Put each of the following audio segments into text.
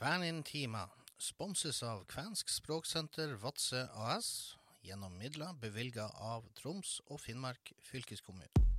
Kvænintima sponses av Kvensk språksenter Vadsø AS gjennom midler bevilga av Troms og Finnmark fylkeskommune.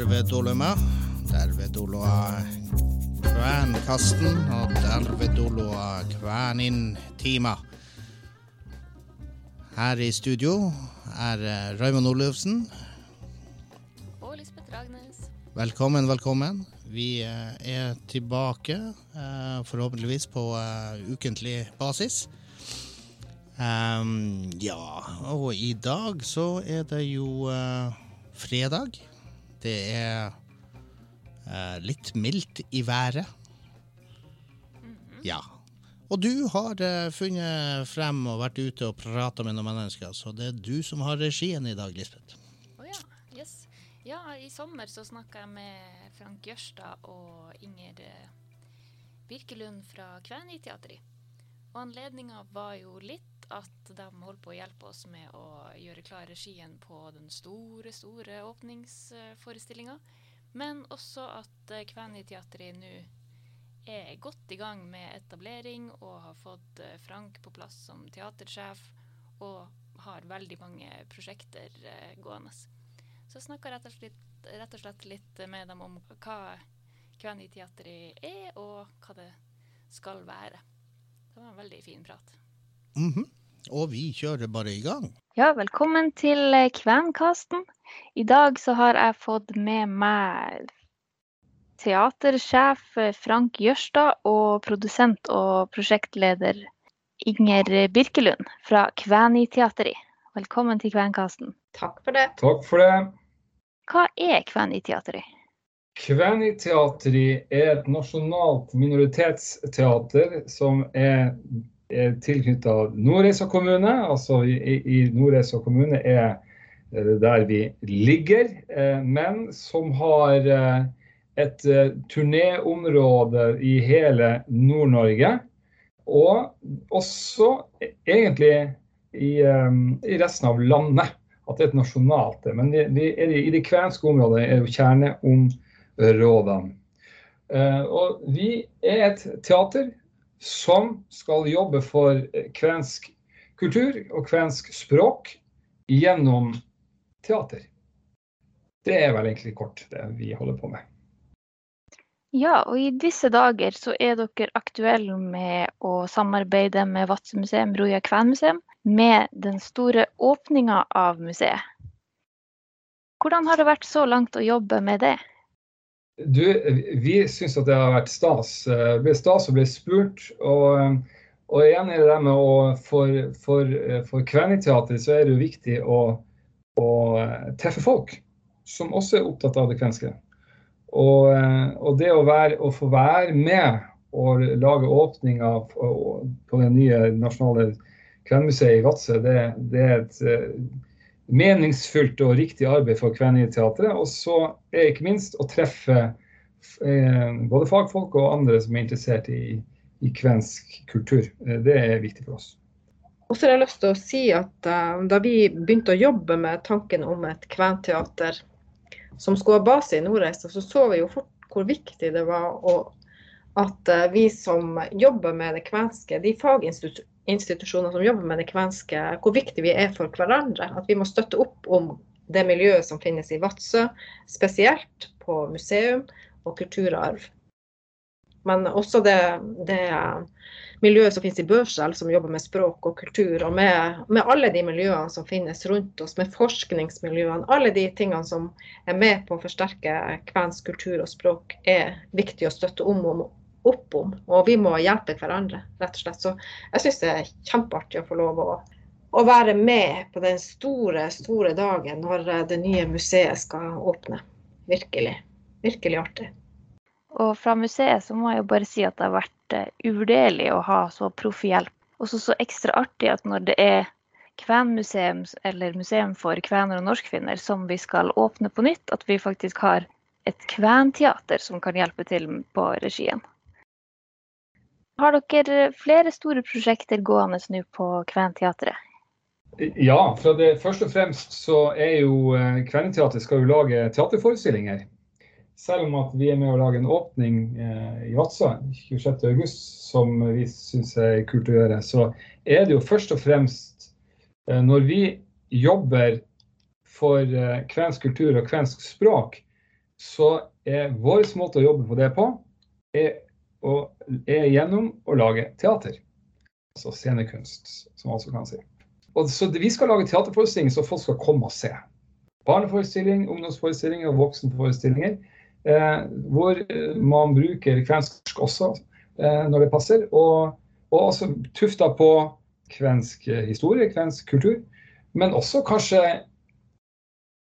Derved Dervedoloa derved doloa kvernkasten og derved doloa kvernintima. Her i studio er eh, Raymond Olufsen. Og Lisbeth Ragnes. Velkommen, velkommen. Vi eh, er tilbake, eh, forhåpentligvis på ukentlig basis. Um, ja, og i dag så er det jo uh, fredag. Det er eh, litt mildt i været. Ja. Og du har eh, funnet frem og vært ute og prata med noen mennesker, så det er du som har regien i dag, Lisbeth. Å ja. Yes. Ja, i sommer så snakka jeg med Frank Jørstad og Inger eh, Birkelund fra Kvæniteatret. Og anledninga var jo litt at de holder på å hjelpe oss med å gjøre klar regien på den store, store åpningsforestillinga. Men også at eh, Kvæniteatret nå er godt i gang med etablering og har fått eh, Frank på plass som teatersjef og har veldig mange prosjekter eh, gående. Så jeg snakka rett, rett og slett litt med dem om hva Kvæniteatret er, og hva det skal være. Det var en veldig fin prat. Mhm. Og vi kjører bare i gang. Ja, velkommen til eh, Kvenkasten. I dag så har jeg fått med meg teatersjef eh, Frank Jørstad og produsent og prosjektleder Inger Birkelund fra Kvæniteatret. Velkommen til Kvenkasten. Takk for det. Takk for det. Hva er Kvæniteatret? Kvæniteatret er et nasjonalt minoritetsteater som er, tilknyttet Nordreisa kommune. Altså i, i- Nordreisa kommune er der vi ligger, eh, men som har eh, et eh, turnéområde i hele Nord-Norge. Og også e- egentlig i, i resten av landet. At det er et nasjonalt. Men det er, i det kvenske området er jo kjerneområdene. Og vi er et teater som skal jobbe for eh, kvensk kultur og kvensk språk gjennom teater. Det er vel egentlig kort det vi holder på med. Ja, og i disse dager så er dere aktuelle med å samarbeide med Vadsø museum, Roja Kvenmuseum, med den store åpninga av museet. Hvordan har det vært så langt å jobbe med det? Du, vi syns at det har vært stas. Eh, Det ble stas og ble spurt. Og, og igjen er det det med å For, for, eh, for Kveniteatret så er det jo viktig å, å eh, treffe folk som også er opptatt av det kvenske. Og, eh, og det å, være, å få være med og lage åpninger på, på det nye nasjonale kvenmuseet i Vadsø, det, det er et eh, meningsfullt og riktig arbeid for Kveniteatret. Og så er ikke minst å treffe eh, både fagfolk og andre som er interessert i, i kvensk kultur. Eh, det er viktig for oss. Og så har jeg lyst til å si at eh, da vi begynte å jobbe med tanken om et kventeater som skulle ha base i Nordreisa, så så vi jo fort hvor viktig det var å, at eh, vi som jobber med det kvenske, de faginstitusjoner som jobber med det kvenske, hvor viktig vi er for hverandre. At vi må støtte opp om det miljøet som finnes i Vadsø, spesielt på museum og kulturarv. Men også det, det miljøet som finnes i Børselv, som jobber med språk og kultur, og med, med, alle de miljøene som finnes rundt oss, med forskningsmiljøene. Alle de tingene som er med på å forsterke kvensk kultur og språk, er viktig å støtte om, om, opp om. Og vi må hjelpe hverandre, rett og slett. Så jeg syns det er kjempeartig å få lov å, å være med på den store, store dagen når det nye museet skal åpne. Virkelig. Virkelig artig. Og fra museet så må jeg jo bare si at det har vært uh, uvurderlig å ha så proff hjelp. Og så ekstra artig at når det er kvenmuseum eller museum for kvener og norskfinner som vi skal åpne på nytt, at vi faktisk har et kventeater som kan hjelpe til på regien. Har dere flere store prosjekter gående nå på Kventeatret? Ja, for det, først og fremst så er jo eh, skal jo lage teaterforestillinger selv om at vi er med å lage en åpning eh, i Vadsø 26.8, som vi syns er kult å gjøre, så er det jo først og fremst eh, når vi jobber for eh, kvensk kultur og kvensk språk, så er vår måte å jobbe på det på, er, å, er gjennom å lage teater. Altså scenekunst, som man også kan si. Og så Vi skal lage teaterforestillinger så folk skal komme og se. Barneforestilling, ungdomsforestillinger og voksenforestillinger. Eh, hvor man bruker kvensk også eh, når det passer. Og, og også tufta på kvensk historie, kvensk kultur. Men også kanskje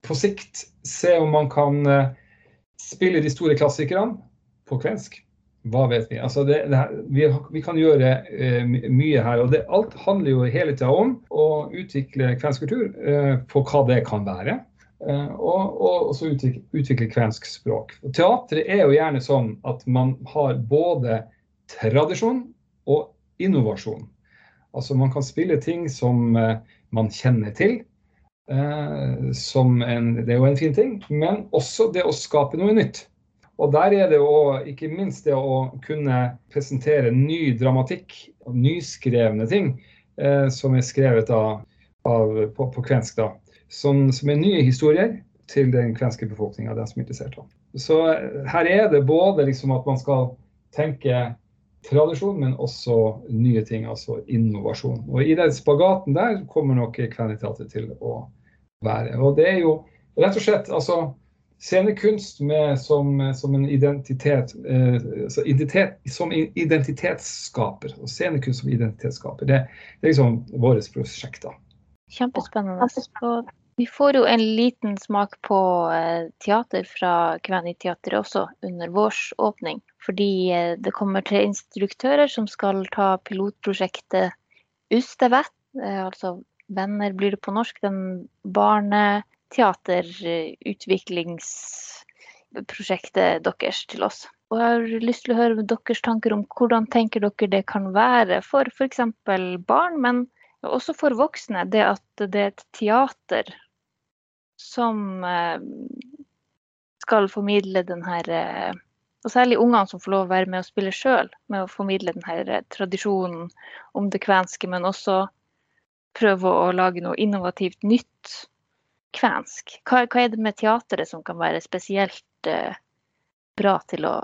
på sikt se om man kan eh, spille de store klassikerne på kvensk. Hva vet vi? Altså det, det her, vi, vi, kan gjøre eh, mye her. og det, Alt handler jo hele tida om å utvikle kvensk kultur eh, på hva det kan være. Eh, og, og også utvikle, utvikle, kvensk språk. Teatret er jo gjerne sånn at man har både tradisjon og innovasjon. Altså man kan spille ting som uh, man kjenner til. Uh, som en, det er jo en fin ting, men også det å skape noe nytt. Og der er det jo ikke minst det å kunne presentere ny dramatikk og nyskrevne ting eh, som er skrevet av, av, på, på kvensk. da som, som er nye historier til den kvenske befolkninga, den som er interessert. av. Så eh, her er det både liksom at man skal tenke tradisjon, men også nye ting, altså innovasjon. Og i den spagaten der kommer nok Kveneteatret til å være. Og det er jo rett og slett altså scenekunst med, som, som, en identitet, eh, identitet, som identitetsskaper. Og scenekunst som identitetsskaper. Det, det er liksom våre prosjekter. Kjempespennende. Og vi får jo en liten smak på eh, teater fra Kveniteatret også under vår åpning. Fordi eh, det kommer tre instruktører som skal ta pilotprosjektet Ustevet. Eh, altså Venner blir det på norsk. Den barneteaterutviklingsprosjektet deres til oss. Og jeg har lyst til å høre deres tanker om hvordan tenker dere det kan være for f.eks. barn, men også for voksne. Det at det er et teater som eh, skal formidle den her eh, Og særlig ungene som får lov å være med og spille sjøl, med å formidle den her eh, tradisjonen om det kvenske, men også prøve å lage noe innovativt nytt kvensk. Hva, hva er det med teateret som kan være spesielt uh, bra til å,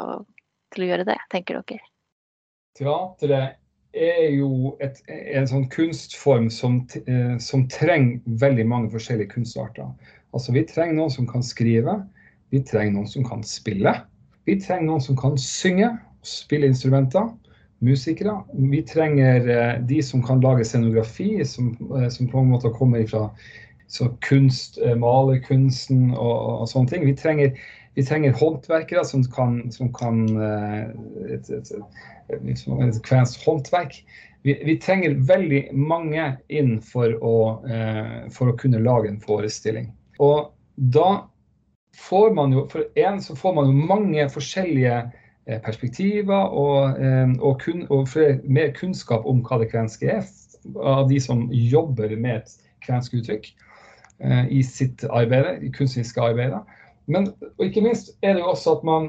til å, gjøre det, tenker dere? Teateret er jo et, en sånn kunstform som, som trenger veldig mange forskjellige kunstarter. Altså, vi trenger noen som kan skrive. Vi trenger noen som kan spille. Vi trenger noen som kan synge, spille instrumenter. Musikere. Vi trenger eh, de som kan lage scenografi, som, eh, som på en måte kommer fra kunst, eh, malerkunsten og, og, sånne ting. Vi trenger, vi trenger håndverkere som kan, som kan et, et, et, et kvensk håndverk. Vi, vi, trenger veldig mange inn for å, for å kunne lage en forestilling. Og da får man jo For en så får man jo mange forskjellige eh, perspektiver og, eh, og, kun, og mer kunnskap om hva det kvenske er, av de som jobber med et kvensk uttrykk eh, i sitt arbeid, i kunstneriske arbeid. Men ikke minst er det jo også at man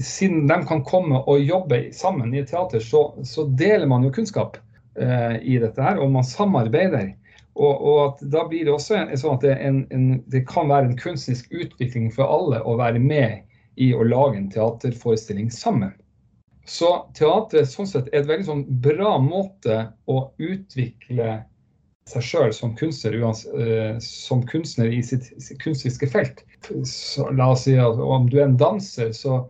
siden de kan komme og jobbe sammen i et teater, så, så deler man jo kunnskap eh, i dette her, og man samarbeider. Og, og, da blir det også en, sånn at det, en, en, det, kan være en kunstnerisk utvikling for alle å være med i å lage en teaterforestilling sammen. Så teatret sånn sett er et veldig sånn bra måte å utvikle seg sjøl som kunstner, uh, som kunstner i sitt, kunstiske felt. Så, la oss si at om du er en danser, så,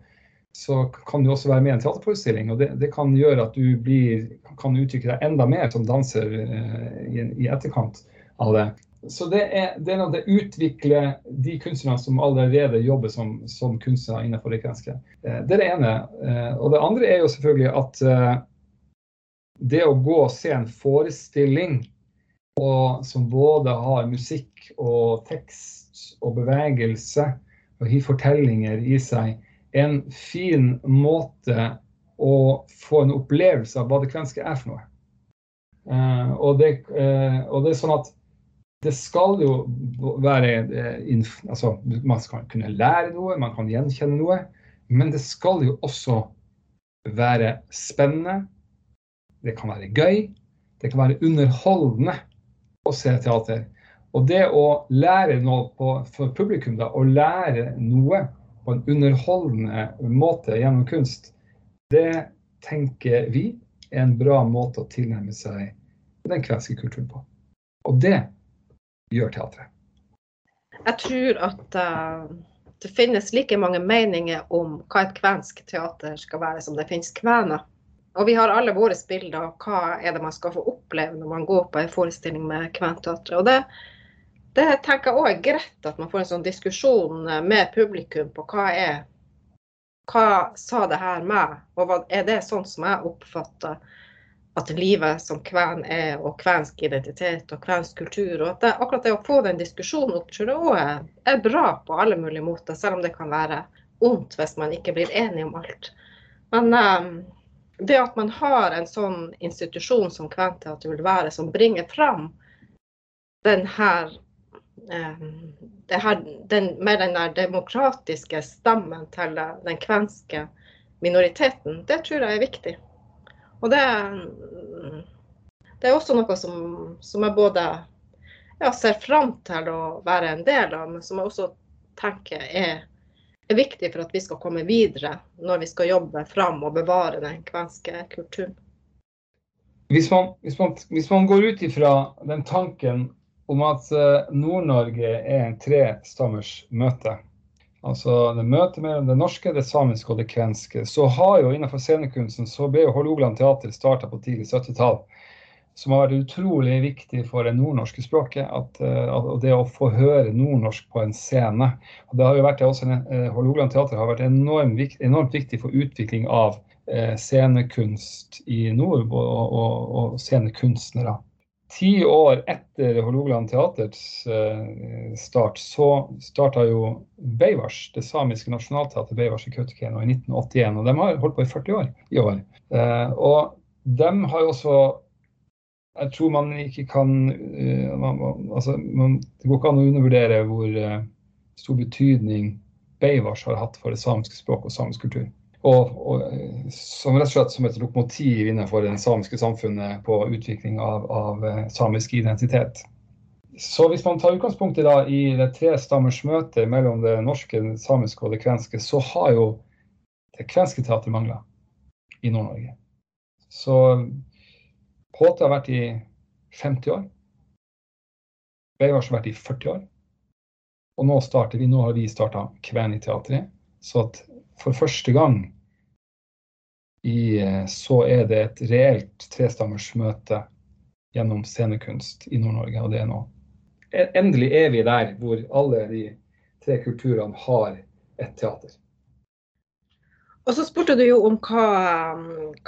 så kan du også være med i en teaterforestilling. og det, det, kan gjøre at du blir, kan utvikle deg enda mer som danser uh, i, i, etterkant av det. Så det er, det er noe det utvikler de kunstnerne som allerede jobber som, som kunstnere innenfor det kvenske. Uh, det er det ene. og det andre er jo selvfølgelig at det å gå og se en forestilling og som både har musikk og tekst og bevegelse og har fortellinger i seg. En fin måte å få en opplevelse av hva det kvenske er for noe. Uh, og, det, uh, og, det, er sånn at det skal jo være uh, altså, Man skal kunne lære noe, man kan gjenkjenne noe. Men det skal jo også være spennende. Det kan være gøy. Det kan være underholdende å se teater. Og det å lære noe på, for publikum, da, å lære noe på en underholdende måte gjennom kunst, det tenker vi er en bra måte å tilnærme seg den kvenske kulturen på. Og det gjør teatret. Jeg tror at uh, det finnes like mange meninger om hva et kvensk teater skal være, som det finnes kvener. Og vi har alle våre bilder av hva er det man skal få oppleve når man går på en forestilling med Kventeatret. Og det, det tenker jeg òg er greit at man får en sånn diskusjon med publikum på hva er Hva sa det her meg, og hva, er det sånn som jeg oppfatter at livet som kven er, og kvensk identitet og kvensk kultur. og at det, Akkurat det å få den diskusjonen opp tror jeg er, er bra på alle mulige måter, selv om det kan være ondt hvis man ikke blir enig om alt. Men um, det at man har en sånn institusjon som Kventeater vil være, som bringer fram den her, eh, her den, med den demokratiske stammen til den kvenske minoriteten, det tror jeg er viktig. Og det, det er også noe som, som jeg både ja, ser fram til å være en del av, men som jeg også tenker er er viktig for at vi skal komme videre når vi skal jobbe fram og bevare den kvenske kulturen. Hvis man, hvis man, hvis man går ut ifra den tanken om at eh, Nord-Norge er en trestammers møte, altså det møtet mellom det norske, det samiske og det kvenske, så har jo innenfor scenekunsten så ble jo Hålogaland teater starta på tidlig 70-tall som har vært utrolig viktig for det nordnorske språket. At, eh, at, det å få høre nordnorsk på en scene. Og det har jo vært også, uh, Hålogaland teater har vært enormt, enormt, viktig for utvikling av uh, scenekunst i nord, og, og, og scenekunstnere. Ti år etter Hålogaland teaters start, så starta jo Beivars, det samiske nasjonalteatret Beivars i Kautokeino i 1981. Og de har holdt på i 40 år i år. og de har jo også jeg tror man ikke kan uh, man, altså, man, Det går ikke an å undervurdere hvor uh, stor betydning Beivars har hatt for det samiske språket og samisk kultur. Og, og uh, som rett og slett som et lokomotiv innenfor det samiske samfunnet på utvikling av, av samisk identitet. Så hvis man tar utgangspunkt i, da, i det tre stammers møte mellom det norske, det samiske og det kvenske, så har jo det kvenske teatret mangla i Nord-Norge. Så HT har vært i 50 år. Beivars har vært i 40 år. Og nå starter vi, nå har vi starta Kveniteatret. Så at for første gang i, så er det et reelt trestammersmøte gjennom scenekunst i Nord-Norge, og det er nå. Endelig er vi der hvor alle de tre kulturene har et teater. Og så spurte du jo om hva,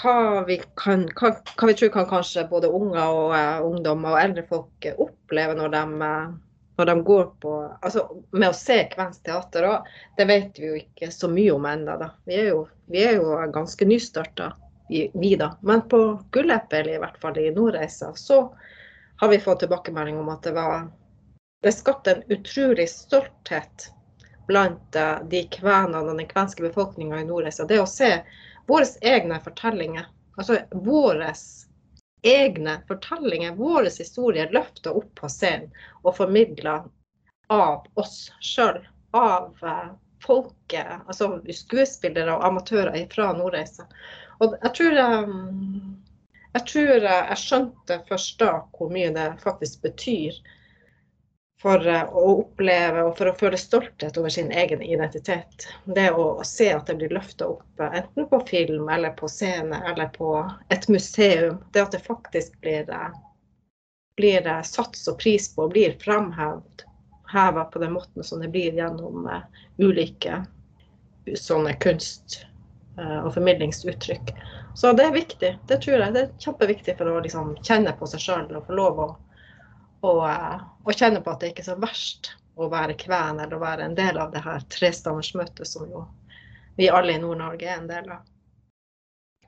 hva, vi, kan, hva, hva vi, tror kan kanskje både unger og uh, ungdommer og eldre folk oppleve når de, uh, når de går på Altså med å se kvensk teater. òg. det vet vi jo ikke så mye om ennå. Vi er jo, vi er jo ganske nystarta, vi, da. Men på Gulleppel, i hvert fall i Nordreisa, så har vi fått tilbakemelding om at det var Det skapte en utrolig stolthet blant eh, de kvenene og den kvenske befolkninga i Nordreisa, det å se våre egne fortellinger. Altså våre egne fortellinger, våre historier løfta opp på scenen og formidla av oss sjøl. Av uh, folket, altså skuespillere og amatører fra Nordreisa. Og jeg tror jeg, jeg tror jeg skjønte først da hvor mye det faktisk betyr for å oppleve og for å føle stolthet over sin egen identitet. Det å se at det blir løfta opp enten på film eller på scene eller på et museum. Det at det faktisk blir, blir sats og pris på og blir framhevet på den måten som det blir gjennom ulike sånne kunst- og formidlingsuttrykk. Så det er viktig. Det tror jeg det er kjempeviktig for å liksom kjenne på seg sjøl og få lov å og, og, kjenne på at det ikke er så verst å være kven eller å være en del av det her trestammersmøtet som jo vi alle i Nord-Norge er en del av.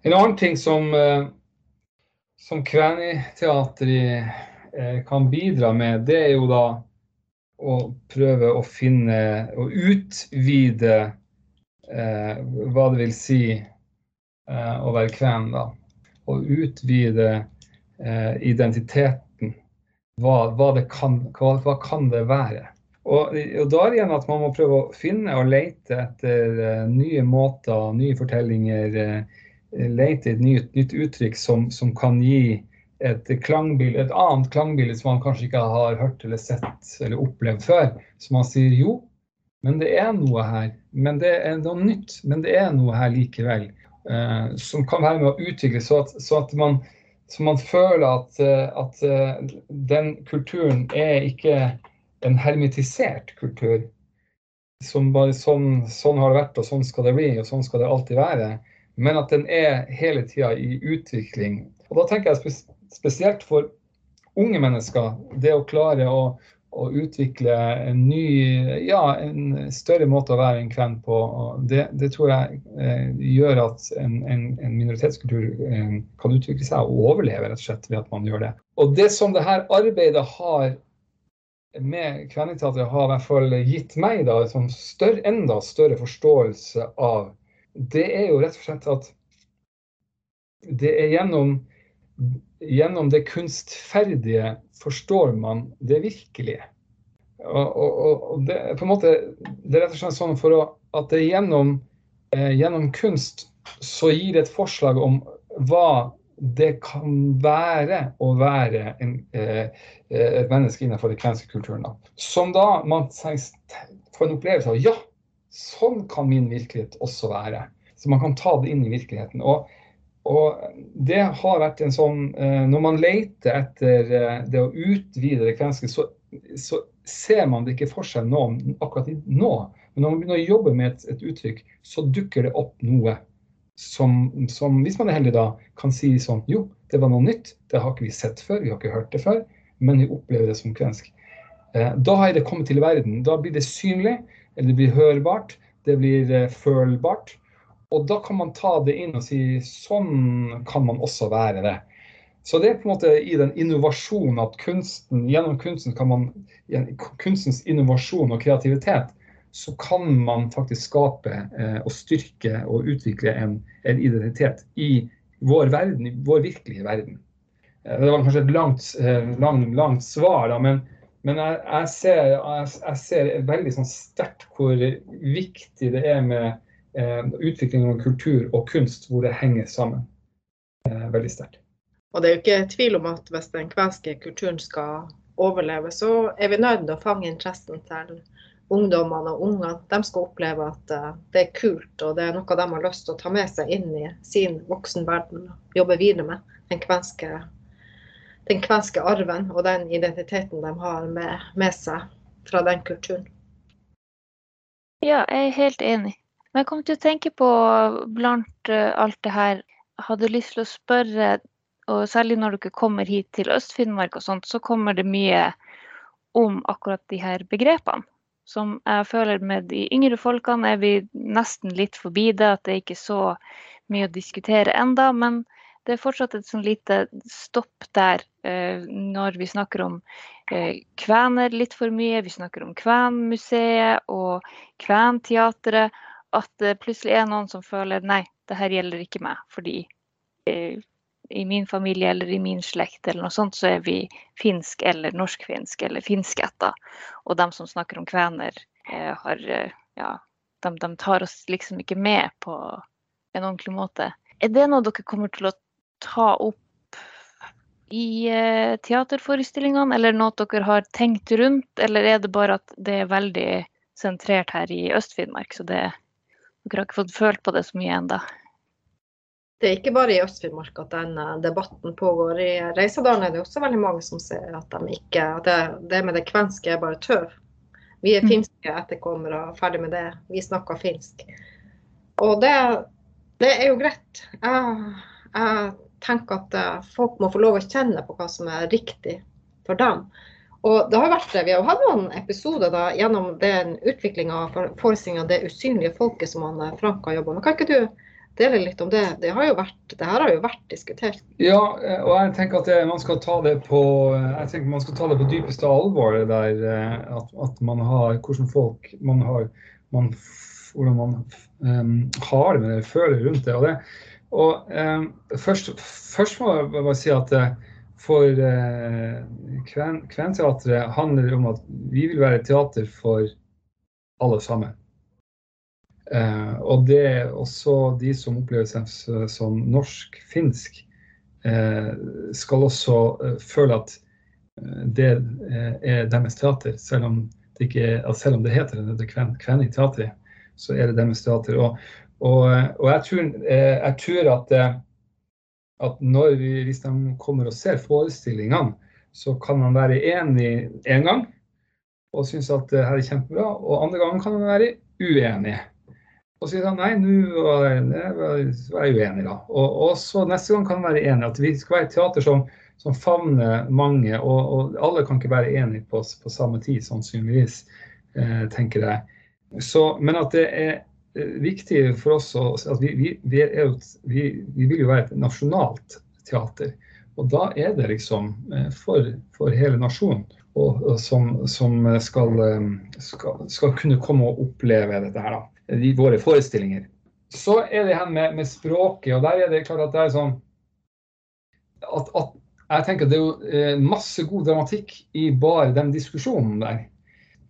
En annen ting som, som Kveniteatret kan bidra med, det er jo da å prøve å finne og utvide eh, hva det vil si eh, å være kven, da. Og utvide eh, identiteten hva, hva, kan, hva, hva kan det være? Og, og, da er det igjen at man må prøve å finne og lete etter uh, nye måter, nye fortellinger. Uh, lete et nytt, nytt uttrykk som, som, kan gi et, klangbilde, et annet klangbilde som man kanskje ikke har hørt eller sett eller opplevd før. Så man sier jo, men det er noe her. Men det er noe nytt, men det er noe her likevel. Uh, som kan være med å utvikle så at, så at man så man føler at, eh, at, eh, den kulturen er ikke en hermetisert kultur. Som bare sånn, sånn har det vært, og sånn skal det bli, og sånn skal det alltid være. Men at den er hele tida i utvikling. Og da tenker jeg spesielt for unge mennesker, det å klare å, å utvikle en ny, ja, en større måte å være en kven på. Det, det tror jeg eh, gjør at en, en, en minoritetskultur eh, kan utvikle seg og overleve rett og slett ved at man gjør det. Og det som det her arbeidet har med Kveniteatret har i hvert fall gitt meg da, en sånn større, enda større forståelse av, det er jo rett og slett at det er gjennom gjennom det kunstferdige forstår man det virkelige. Og, og, og det, på en måte, det er rett og slett sånn for å, at det gjennom, eh, gjennom kunst så gir det et forslag om hva det kan være å være en, eh, et menneske innenfor den kvenske kulturen. Som da man får en opplevelse av ja, sånn kan min virkelighet også være. Så man kan ta det inn i virkeligheten. Og og det har vært en sånn eh, Når man leter etter eh, det å utvide det kvenske, så, så, ser man det ikke for seg nå, akkurat nå. Men når man begynner å jobbe med et, et uttrykk, så dukker det opp noe som, som, hvis man er heldig da, kan si sånn Jo, det var noe nytt. Det har ikke vi sett før, vi har ikke hørt det før, men vi opplever det som kvensk. Eh, da har det kommet til verden. Da blir det synlig, eller det blir hørbart, det blir følbart. Og da kan man ta det inn og si sånn kan man også være det. Så det er på en måte i den innovasjonen at kunsten, gjennom kunsten kan man, kunstens innovasjon og kreativitet, så kan man faktisk skape eh, og styrke og utvikle en, en, identitet i vår verden, i vår virkelige verden. Eh, det var kanskje et langt, eh, lang, langt svar, da, men, men jeg, jeg, ser, jeg, jeg, ser, veldig sånn sterkt hvor viktig det er med utvikling av kultur og kunst hvor det henger sammen eh, veldig sterkt. Og det er jo ikke tvil om at hvis den kvenske kulturen skal overleve, så er vi nødt til å fange interessen til ungdommene og ungene. De skal oppleve at uh, det er kult og det er noe de har lyst til å ta med seg inn i sin voksenverden og jobbe videre med. Den kvenske, den kvenske arven og den identiteten de har med, med seg fra den kulturen. Ja, jeg er helt enig. Men jeg kom til å tenke på blant uh, alt det her, hadde lyst til å spørre, og særlig når dere kommer hit til Øst-Finnmark og sånt, så kommer det mye om akkurat de her begrepene. Som jeg føler med de yngre folkene er vi nesten litt forbi det, at det er ikke så mye å diskutere enda, men det er fortsatt et sånn lite stopp der eh, når vi snakker om eh, kvener litt for mye. Vi snakker om Kvenmuseet og Kventeatret at det plutselig er noen som føler nei, det her gjelder ikke meg. Fordi eh, i min familie eller i min slekt eller noe sånt, så er vi finsk eller norsk-finsk eller finskætta. Og de som snakker om kvener, eh, har eh, ja, de, de, tar oss liksom ikke med på en ordentlig måte. Er det noe dere kommer til å ta opp i eh, teaterforestillingene, eller noe dere har tenkt rundt, eller er det bare at det er veldig sentrert her i Øst-Finnmark, så det, dere har ikke fått følt på det så mye ennå? Det er ikke bare i Øst-Finnmark at denne debatten pågår. I Reisadalen er det også veldig mange som ser at, de ikke, at det, det med det kvenske er bare tøv. Vi er Mm. finske etterkommere, ferdig med det. Vi snakker finsk. Og det, det er jo greit. Jeg, jeg tenker at folk må få lov å kjenne på hva som er riktig for dem. Og det har vært det. Vi har hatt noen episoder da, gjennom den utviklinga av forestillingen 'Det usynlige folket' som han, eh, Frank har jobba med. Kan ikke du dele litt om det? Det, har jo vært, det her har jo vært diskutert. Ja, eh, og jeg tenker at det, man skal ta det på jeg tenker man skal ta det på dypeste alvor. Der, eh, at, at man har hvordan folk man har man, Hvordan man um, har det med det, føler rundt det. Og, det, og um, først, først må jeg bare si at eh, for eh, Kven, Kventeatret handler om at vi vil være teater for alle sammen. Eh, og det er også de som opplever seg som norsk-finsk, eh, skal også eh, føle at eh, det eh, er deres teater. Selv om det, ikke selv om det heter det, det Kven, Kvening teater, så er det deres teater. Og, og, og jeg, tror, jeg tror at, at når vi, hvis de kommer og ser forestillingene, så kan man være enig en gang og synes at det her er kjempebra, og andre ganger kan man være uenig. Og så sier han nei, nå var jeg, uenig, da. Og, og så neste gang kan man være enig. At vi skal være et teater som, som favner mange, og, og alle kan ikke være enige på, på samme tid, sannsynligvis, eh, tenker jeg. Så, men at det er eh, viktig for oss å at vi, vi, vi, jo, vi, vi vil jo være et nasjonalt teater. Og da er det liksom eh, for, for hele nasjonen. Og, og som, som skal, eh, skal, skal kunne komme og oppleve dette her, da i våre forestillinger. Så er det her med, med språket, og der er det klart at det er sånn at, at jeg tenker Det er jo eh, masse god dramatikk i bare den diskusjonen der.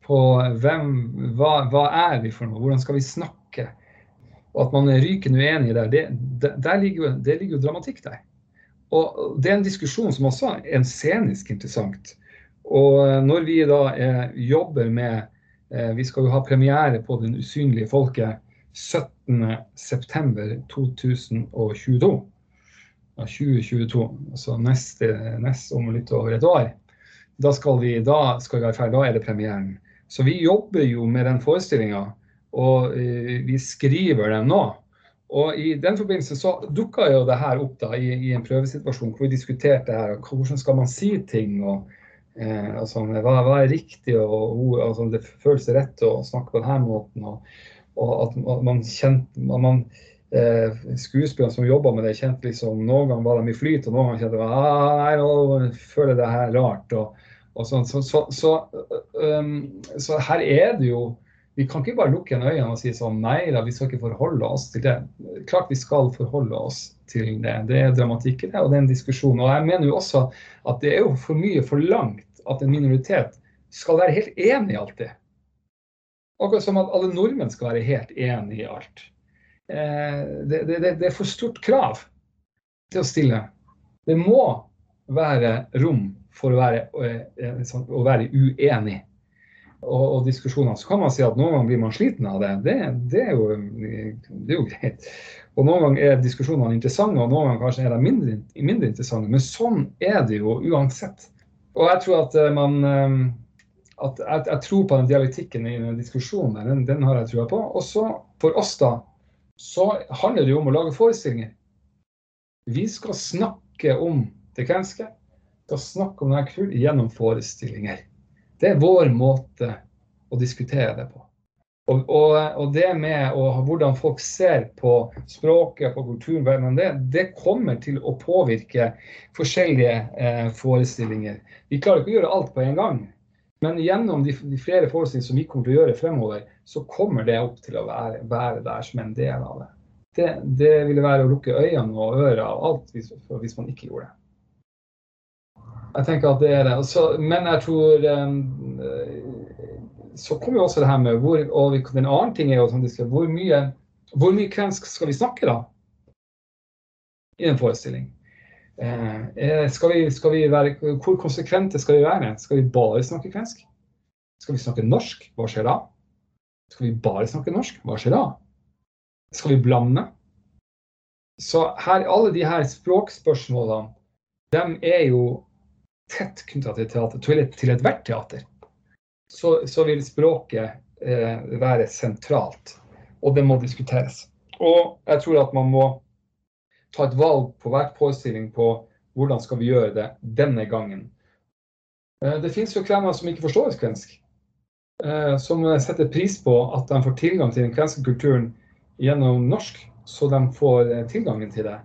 På hvem, hva, hva er vi for noe, hvordan skal vi snakke? Og at man er rykende uenig der, det, der ligger jo, det ligger jo dramatikk der. Og det er en diskusjon som også er scenisk interessant. Og eh, når vi da eh, jobber med Eh, Vi skal jo ha premiere på Den usynlige folket 17.9.2022. Ja, 2022, altså neste, neste om litt over et år. Da skal, vi, da skal vi være ferdig, da er det premieren. Så vi jobber jo med den forestillinga, og eh, vi skriver dem nå. Og I den forbindelse så dukka jo det her opp da, i, i en prøvesituasjon hvor vi diskuterte her, hvordan skal man si ting. og Eh, altså, hva, hva er riktig, og og altså, det føles rett å snakke på denne måten. Og, og at, at man kjente man, eh, Skuespillerne som jobba med det, kjente liksom Noen ganger var de i flyt, og noen ganger kjente de ah, nei, nå føler jeg det her rart. Og, og sånn, så, så, så, um, så her er det jo Vi kan ikke bare lukke øynene og si sånn nei da, vi skal ikke forholde oss til det. Klart vi skal forholde oss til det. Det er dramatikk i det, og det er en diskusjon. Og jeg mener jo også at det er jo for mye forlangt at en minoritet skal være helt enig i alt det. Akkurat som at alle nordmenn skal være helt enig i alt. Eh, det, det, det, er for stort krav til å stille. Det må være rom for å være, eh, sånn, å være uenig. Og, og diskusjoner. Så kan man si at noen ganger blir man sliten av det. Det, det, er, jo, det er jo greit. Og noen ganger er diskusjonene interessante, og noen ganger kanskje er de mindre, mindre interessante. Men sånn er det jo uansett. Og jeg tror at man at jeg, jeg, tror på den dialektikken i den diskusjonen der, den, den har jeg trua på. Og så for oss, da, så handler det jo om å lage forestillinger. Vi skal snakke om det kvenske. Vi skal snakke om denne kulturen gjennom forestillinger. Det er vår måte å diskutere det på. Og, og, og det med å, hvordan folk ser på språket, på kulturen, det, det kommer til å påvirke forskjellige eh, forestillinger. Vi klarer ikke å gjøre alt på en gang. Men gjennom de, de flere forestillinger som vi kommer til å gjøre fremover, så kommer det opp til å være, være der som en del av det. Det, det ville være å lukke øynene og ørene og alt hvis, hvis, man ikke gjorde det. Jeg tenker at det er det. Så, men jeg tror um, Så kommer jo også det her med hvor Og den annen ting er jo hvor mye, hvor mye kvensk skal vi snakke, da? i en forestilling. Eh, skal vi, skal vi være, hvor konsekvente skal vi være? Skal vi bare snakke kvensk? Skal vi snakke norsk? Hva skjer da? Skal vi bare snakke norsk? Hva skjer da? Skal vi blande? Så her, alle de her språkspørsmålene, de er jo tett knytta til teater, til, til ethvert teater. Så, så, vil språket eh, være sentralt, og det må diskuteres. Og jeg tror at man må ta et valg på hver forestilling på hvordan skal vi gjøre det denne gangen. Eh, det finnes jo kvener som ikke forstår kvensk. Eh, som setter pris på at de får tilgang til den kvenske kulturen gjennom norsk, så de får eh, tilgangen til det.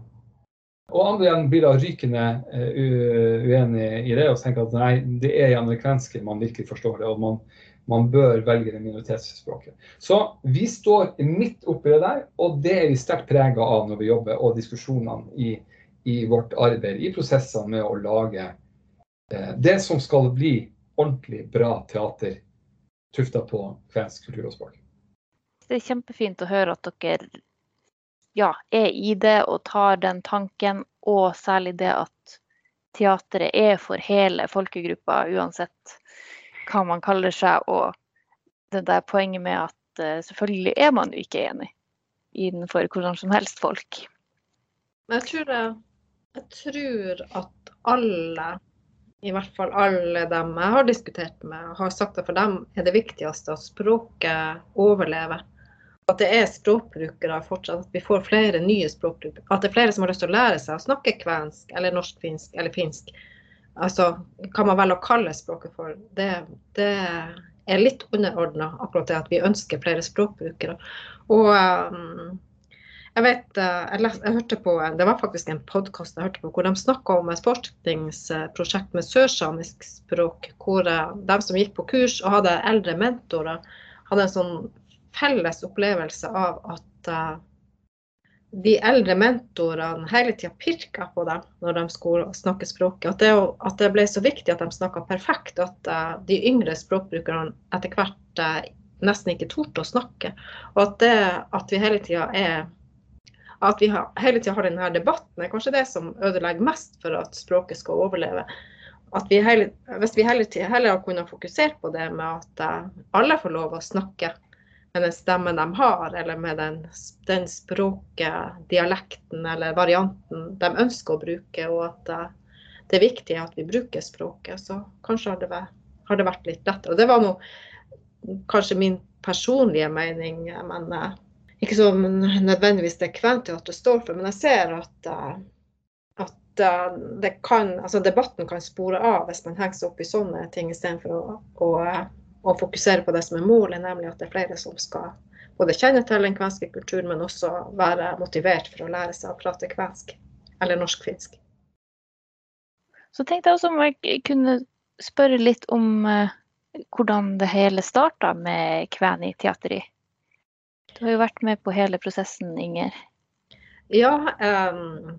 Og andre igjen blir da rykende uenig i det og tenker at nei, det er i amerikanske man virkelig forstår det. og man man bør velge det minoritetsspråket. Så vi står midt oppi det der, og det er vi sterkt prega av når vi jobber, og diskusjonene i, i, vårt arbeid, i prosessene med å lage eh, det som skal bli ordentlig bra teater tufta på kvensk kultur og språk. Det er kjempefint å høre at dere ja, er i det og tar den tanken, og særlig det at teatret er for hele folkegruppa, uansett hva man kaller seg, og det der poenget med at uh, selvfølgelig er man ikke enig innenfor hvordan som helst folk. Jeg tror, jeg, jeg tror at alle, i hvert fall alle dem jeg har diskutert med, har sagt at for dem er det viktigste at språket overlever. At det er språkbrukere fortsatt, at vi får flere nye språkbrukere. At det er flere som har lyst til å lære seg å snakke kvensk eller norsk-finsk eller finsk altså, hva man velger å kalle språket for, det, det er litt underordna akkurat det at vi ønsker flere språkbrukere. Og um, jeg vet, eh, jeg, les, jeg, hørte på, Det var faktisk en podkast jeg hørte på hvor de snakka om et forskningsprosjekt med sørsamisk språk. Hvor eh, de som gikk på kurs og hadde eldre mentorer, hadde en sånn felles opplevelse av at uh, de eldre mentorene hele tida pirka på dem når de skulle snakke språket. At det, at det, ble så viktig at de snakka perfekt, at uh, de yngre språkbrukerne etter hvert uh, nesten ikke torde å snakke. Og at, det, at vi hele tida er at vi har, hele tida har denne debatten, er kanskje det som ødelegger mest for at språket skal overleve. Vi hele, hvis vi hele tida heller har kunnet fokusere på det med at alle får lov å snakke med den stemmen de har, eller med den, den språket, dialekten eller varianten de ønsker å bruke, og at uh, det er viktig at vi bruker språket. Så kanskje har det, vært, har det vært litt lettere. Og det var nå kanskje min personlige mening, men uh, ikke så nødvendigvis det Kventeatret står for. Men jeg ser at, uh, at kan, altså debatten kan spore av hvis man henger seg opp i sånne ting istedenfor å, å og fokusere på det som er målet, nemlig at det er flere som skal både kjenne til den kvenske kulturen, men også være motivert for å lære seg å prate kvensk eller norsk-finsk. Så tenkte jeg også om jeg kunne spørre litt om uh, hvordan det hele starta med Kveni teateri. Du har jo vært med på hele prosessen, Inger. Ja, um,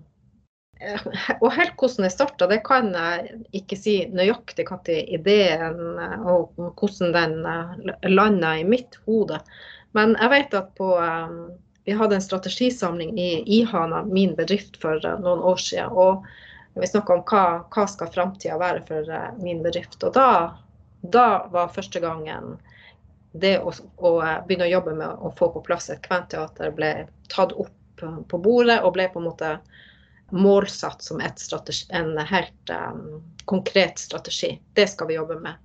og helt hvordan det starta, det kan jeg ikke si nøyaktig når ideen og hvordan den eh, landa i mitt hode. Men jeg vet at på eh, Vi hadde en strategisamling i Ihana, min bedrift, for eh, noen år siden. Og vi snakka om hva, hva skal framtida være for min bedrift. Og da, da var første gangen det å, å, begynne å jobbe med å få på plass et kventeater ble tatt opp på bordet og ble på en måte målsatt som en helt um, konkret strategi. Det skal vi jobbe med.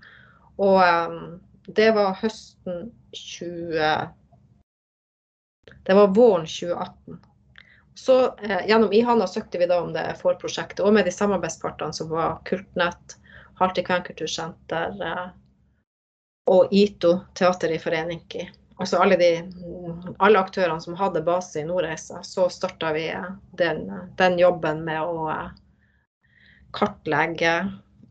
Og um, det var høsten 20... Det var våren 2018. Så eh, Gjennom IHANA søkte vi da om det forprosjektet, og med de samarbeidspartene som var Kultnett, Halti Kvenkultursenter eh, og ITO, Teater i Foreninki altså alle, de, alle aktørene som hadde base i Nordreisa, så starta vi den, den, jobben med å eh, kartlegge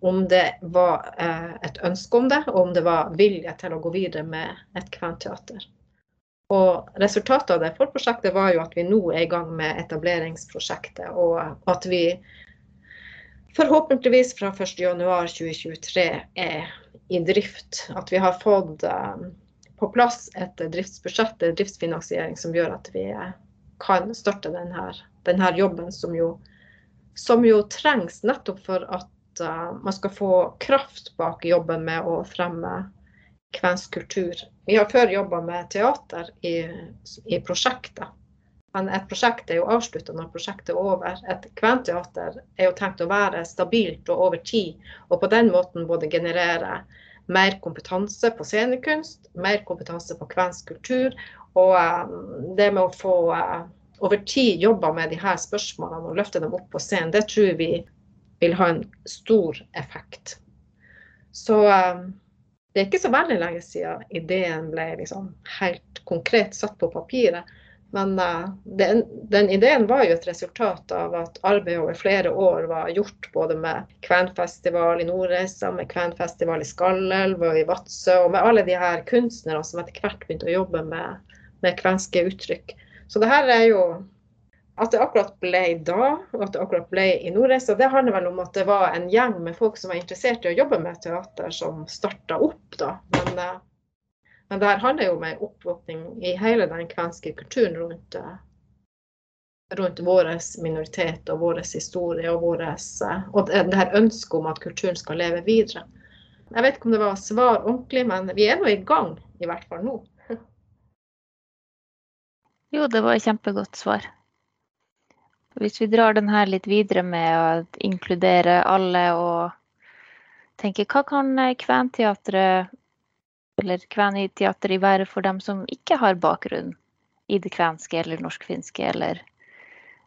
om det var eh, et ønske om det, og om det var vilje til å gå videre med et kventeater. Og resultatet av det forprosjektet var jo at vi nå er i gang med etableringsprosjektet, og at vi forhåpentligvis fra 1.1.2023 er i drift. At vi har fått eh, på plass et driftsbudsjett, en driftsfinansiering, som gjør at vi kan starte denne, denne jobben, som jo som jo trengs nettopp for at uh, man skal få kraft bak jobben med å fremme kvensk kultur. Vi har før jobba med teater i, i prosjekter. Men et prosjekt er jo avslutta når prosjektet er over. Et kventeater er jo tenkt å være stabilt og over tid, og på den måten både generere mer kompetanse på scenekunst, mer kompetanse på kvensk kultur, og um, det med å få uh, over tid jobba med de her spørsmålene og løfte dem opp på scenen, det tror vi vil ha en stor effekt. Så um, det er ikke så veldig lenge siden ideen ble liksom helt konkret satt på papiret. Men uh, den, den, ideen var jo et resultat av at arbeidet over flere år var gjort både med kvenfestival i Nordreisa, med kvenfestival i Skallelv og i Vadsø, og med alle de her kunstnerne som etter hvert begynte å jobbe med, med kvenske uttrykk. Så det her er jo At det akkurat ble da, og at det akkurat ble i Nordreisa, det handler vel om at det var en gjeng med folk som var interessert i å jobbe med teater, som starta opp da. Men, eh, men det her handler jo om en oppvåkning i hele den kvenske kulturen rundt, eh, rundt vår minoritet og vår historie og, våres, eh, og det her ønsket om at kulturen skal leve videre. Jeg vet ikke om det var svar ordentlig, men vi er nå i gang, i hvert fall nå. Jo, det var et kjempegodt svar. Hvis vi drar den her litt videre med å inkludere alle og tenke hva kan kventeatret eller kveniteater i være for dem som ikke har bakgrunn i det kvenske eller norsk-finske eller,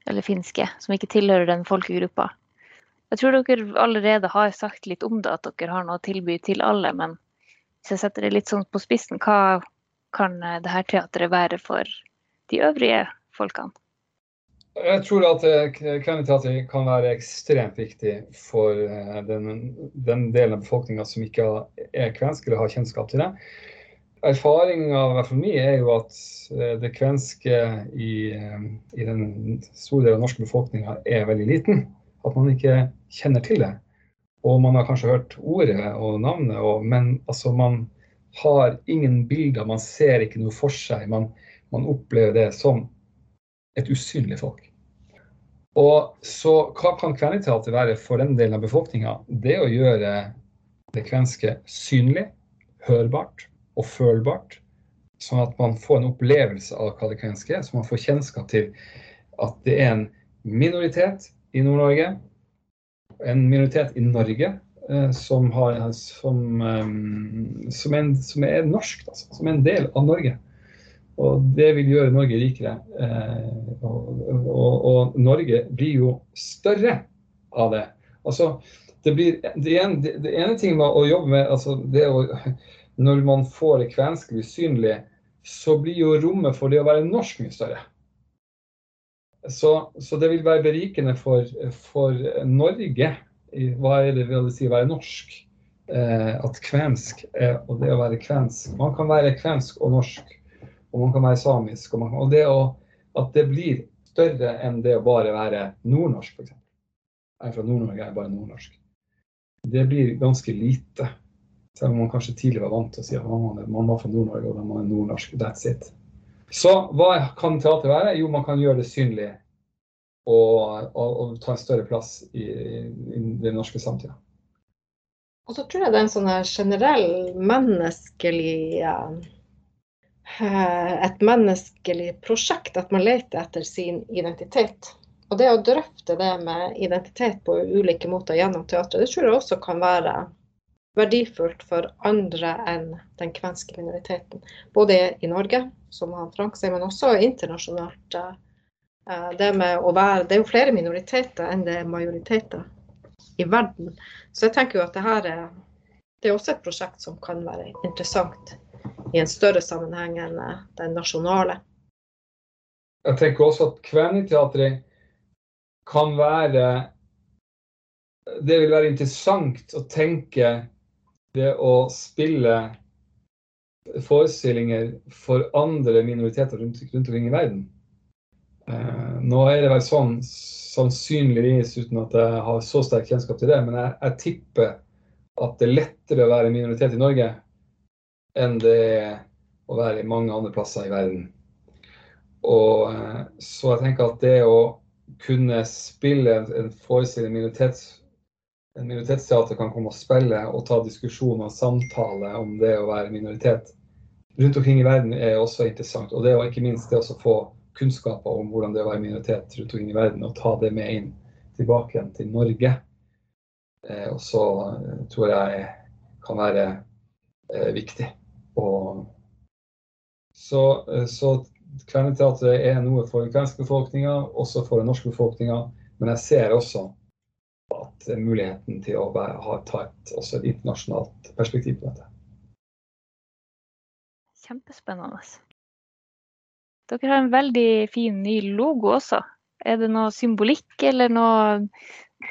eller, finske, som ikke tilhører den folkegruppa? Jeg tror dere allerede har sagt litt om det, at dere har noe å tilby til alle. Men hvis jeg setter det litt sånn på spissen, hva kan dette teatret være for de øvrige folkene? Jeg tror at eh, kvenneteater kan være ekstremt viktig for eh, den, den delen av befolkninga som ikke er kvensk eller har kjennskap til det. Erfaringa for meg er jo at eh, det kvenske i, i den store delen av norske befolkninga er veldig liten. At man ikke kjenner til det. Og man har kanskje hørt ordet og navnet, og, men altså, man har ingen bilder, man ser ikke noe for seg. Man, man opplever det som et usynlig folk. Og så hva kan kveneteater være for den delen av befolkninga? Det å gjøre det kvenske synlig, hørbart og følbart. Sånn at man får en opplevelse av hva det kvenske er, så man får kjennskap til at det er en minoritet i Nord-Norge, en minoritet i Norge, eh, som, har, som, um, som, en, som er norsk, altså, som er en del av Norge. Og det vil gjøre Norge rikere. Eh, og, og, og, Norge blir jo større av det. Altså, det, blir, det, en, det, ene ting med å jobbe med altså det å, Når man får det kvenske usynlig, så blir jo rommet for det å være norsk mye større. Så, så det vil være berikende for, for Norge. Hva er det vil si å være norsk? Eh, at kvensk er, og det å være kvensk Man kan være kvensk og norsk og man kan være samisk. Og, man, og det å, at det blir større enn det å bare være nordnorsk, f.eks. Jeg er fra Nord-Norge, jeg er bare nordnorsk. Det blir ganske lite. Selv om man kanskje tidligere var vant til å si at man, man var fra Nord-Norge og man er nordnorsk. That's it. Så hva kan teater være? Jo, man kan gjøre det synlig og, og, og ta en større plass i, i den norske samtida. Og så tror jeg det er en sånn generell menneskelig et menneskelig prosjekt at man leter etter sin identitet. Og det å drøfte det med identitet på ulike måter gjennom teatret, det tror jeg også kan være verdifullt for andre enn den kvenske minoriteten. Både i Norge, som han Frank sier, men også internasjonalt. Eh, det, med å være, det er jo flere minoriteter enn det er majoriteter i verden. Så jeg tenker jo at det her er, det er også et prosjekt som kan være interessant i en større sammenheng enn eh, den nasjonale. Jeg tenker også at Kveniteatret kan være Det vil være interessant å tenke det å spille forestillinger for andre minoriteter rundt, rundt omkring i verden. Eh, nå er det vel sånn, sannsynligvis, uten at jeg har så sterk kjennskap til det, men jeg, jeg tipper at det er lettere å være minoritet i Norge enn det er å være i mange andre plasser i verden. Og, eh, så jeg tenker at det å kunne spille en, forestilling minoritets, en minoritetsteater kan komme og spille og ta diskusjon og samtale om det å være minoritet rundt omkring i verden er også interessant. Og det å ikke minst det å få kunnskaper om hvordan det er å være minoritet rundt omkring i verden, og ta det med inn tilbake igjen til Norge. Eh, og så eh, tror jeg kan være eh, viktig. Og så, eh, så Kverneteatret er noe for den kvenske befolkninga, også for den norske befolkninga. Men jeg ser også at muligheten til å være, ha, ta et, også et internasjonalt perspektiv på dette. Kjempespennende. Dere har en veldig fin ny logo også. Er det noe symbolikk eller noen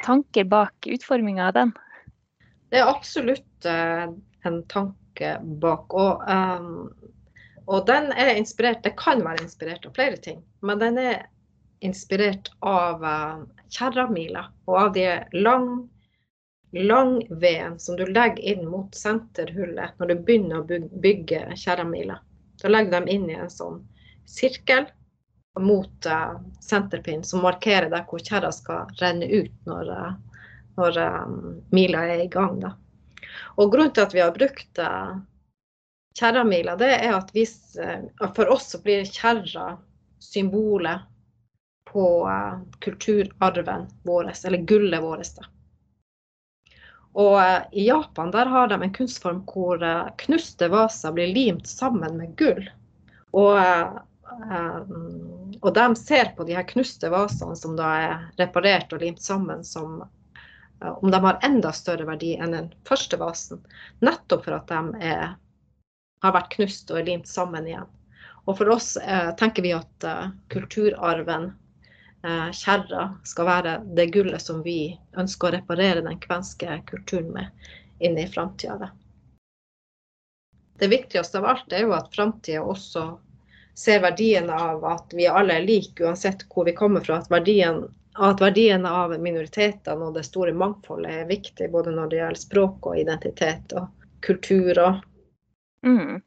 tanker bak utforminga av den? Det er absolutt eh, en tanke bak. Og, um, og den er inspirert Det kan være inspirert av flere ting, men den er inspirert av uh, kjerramila og av de lang, lang veden som du legger inn mot senterhullet når du begynner å bygge kjerramila. Da legger de inn i en sånn sirkel mot uh, senterpinn, som markerer der hvor kjerra skal renne ut når, uh, når um, mila er i gang. Da. Og Grunnen til at vi har brukt uh, kjerramila, det er at hvis, for oss så blir kjerra symbolet på kulturarven vår, eller gullet vårt. Og i Japan der har de en kunstform hvor knuste vaser blir limt sammen med gull. Og og de ser på de her knuste vasene som da er reparert og limt sammen, som om de har enda større verdi enn den første vasen. Nettopp for at de er, har vært knust og er limt sammen igjen. Og for oss eh, tenker vi at eh, kulturarven, kjerra, skal være det gullet som vi ønsker å reparere den kvenske kulturen med inn i framtida. Det viktigste av alt er jo at framtida også ser verdien av at vi alle er like, uansett hvor vi kommer fra. At verdien, at verdien av minoritetene og det store mangfoldet er viktig, både når det gjelder språk og identitet og kultur. Og mm.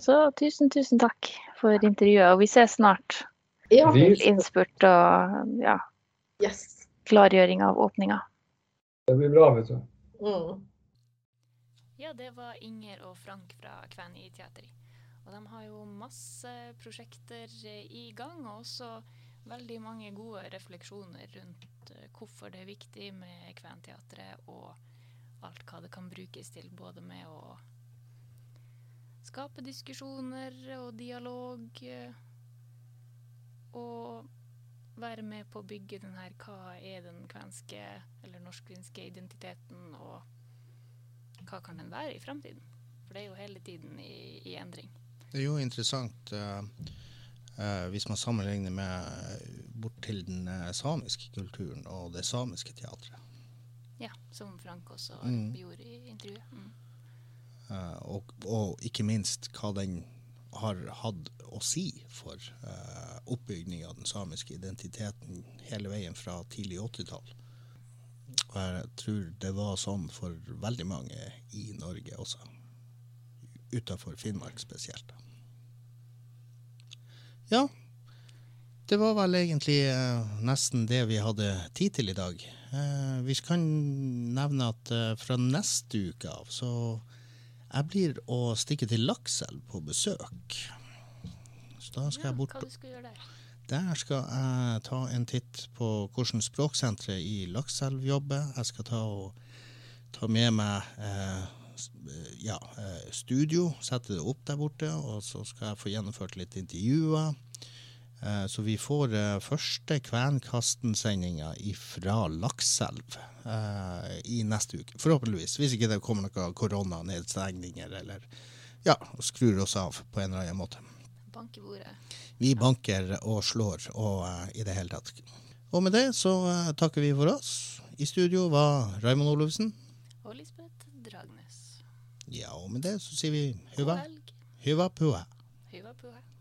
Så tusen, tusen takk for intervjuet, og vi ses snart. Ja. Til innspurt og ja, yes. klargjøring av åpninga. Det blir bra, vet du. Mm. Ja, det var Inger og Frank fra Kvæni teater. Og de har jo masse prosjekter i gang, og også veldig mange gode refleksjoner rundt eh, hvorfor det er viktig med Kventeatret, og alt hva det kan brukes til, både med å skape diskusjoner og dialog, eh, og være med på å bygge den her hva er den kvenske eller norsk-kvenske identiteten, og hva kan den være i framtiden? For det er jo hele tiden i, i endring. Det er jo interessant uh, hvis man sammenligner med uh, bort til den samiske kulturen og det samiske teatret. Ja, som Frank også mm. gjorde i intervjuet. Mm. Og, og, ikke minst hva den har hatt å si for uh, oppbygging av den samiske identiteten hele veien fra tidlig 80-tall. Og jeg tror det var sånn for veldig mange i Norge også. Utafor Finnmark spesielt. Ja, det var vel egentlig uh, nesten det vi hadde tid til i dag. Uh, vi kan nevne at uh, fra neste uke av så jeg blir å stikke til Lakselv på besøk. Så da skal ja, jeg bort Hva du skal gjøre der? Der skal jeg ta en titt på hvordan språksenteret i Lakselv jobber. Jeg skal ta, og, ta med meg ja, eh, studio, sette det opp der borte, og så skal jeg få gjennomført litt intervjuer. Eh, så vi får første Kvenkastensendinga fra Lakselv i neste uke. Forhåpentligvis. Hvis ikke det kommer noen koronanedstengninger eller ja, skrur oss av på en eller annen måte. Banker bordet. Vi banker og slår og i det hele tatt. Og med det så takker vi for oss. I studio var Raymond Olufsen. Og Lisbeth. Ja, og med det så sier vi huva. God helg.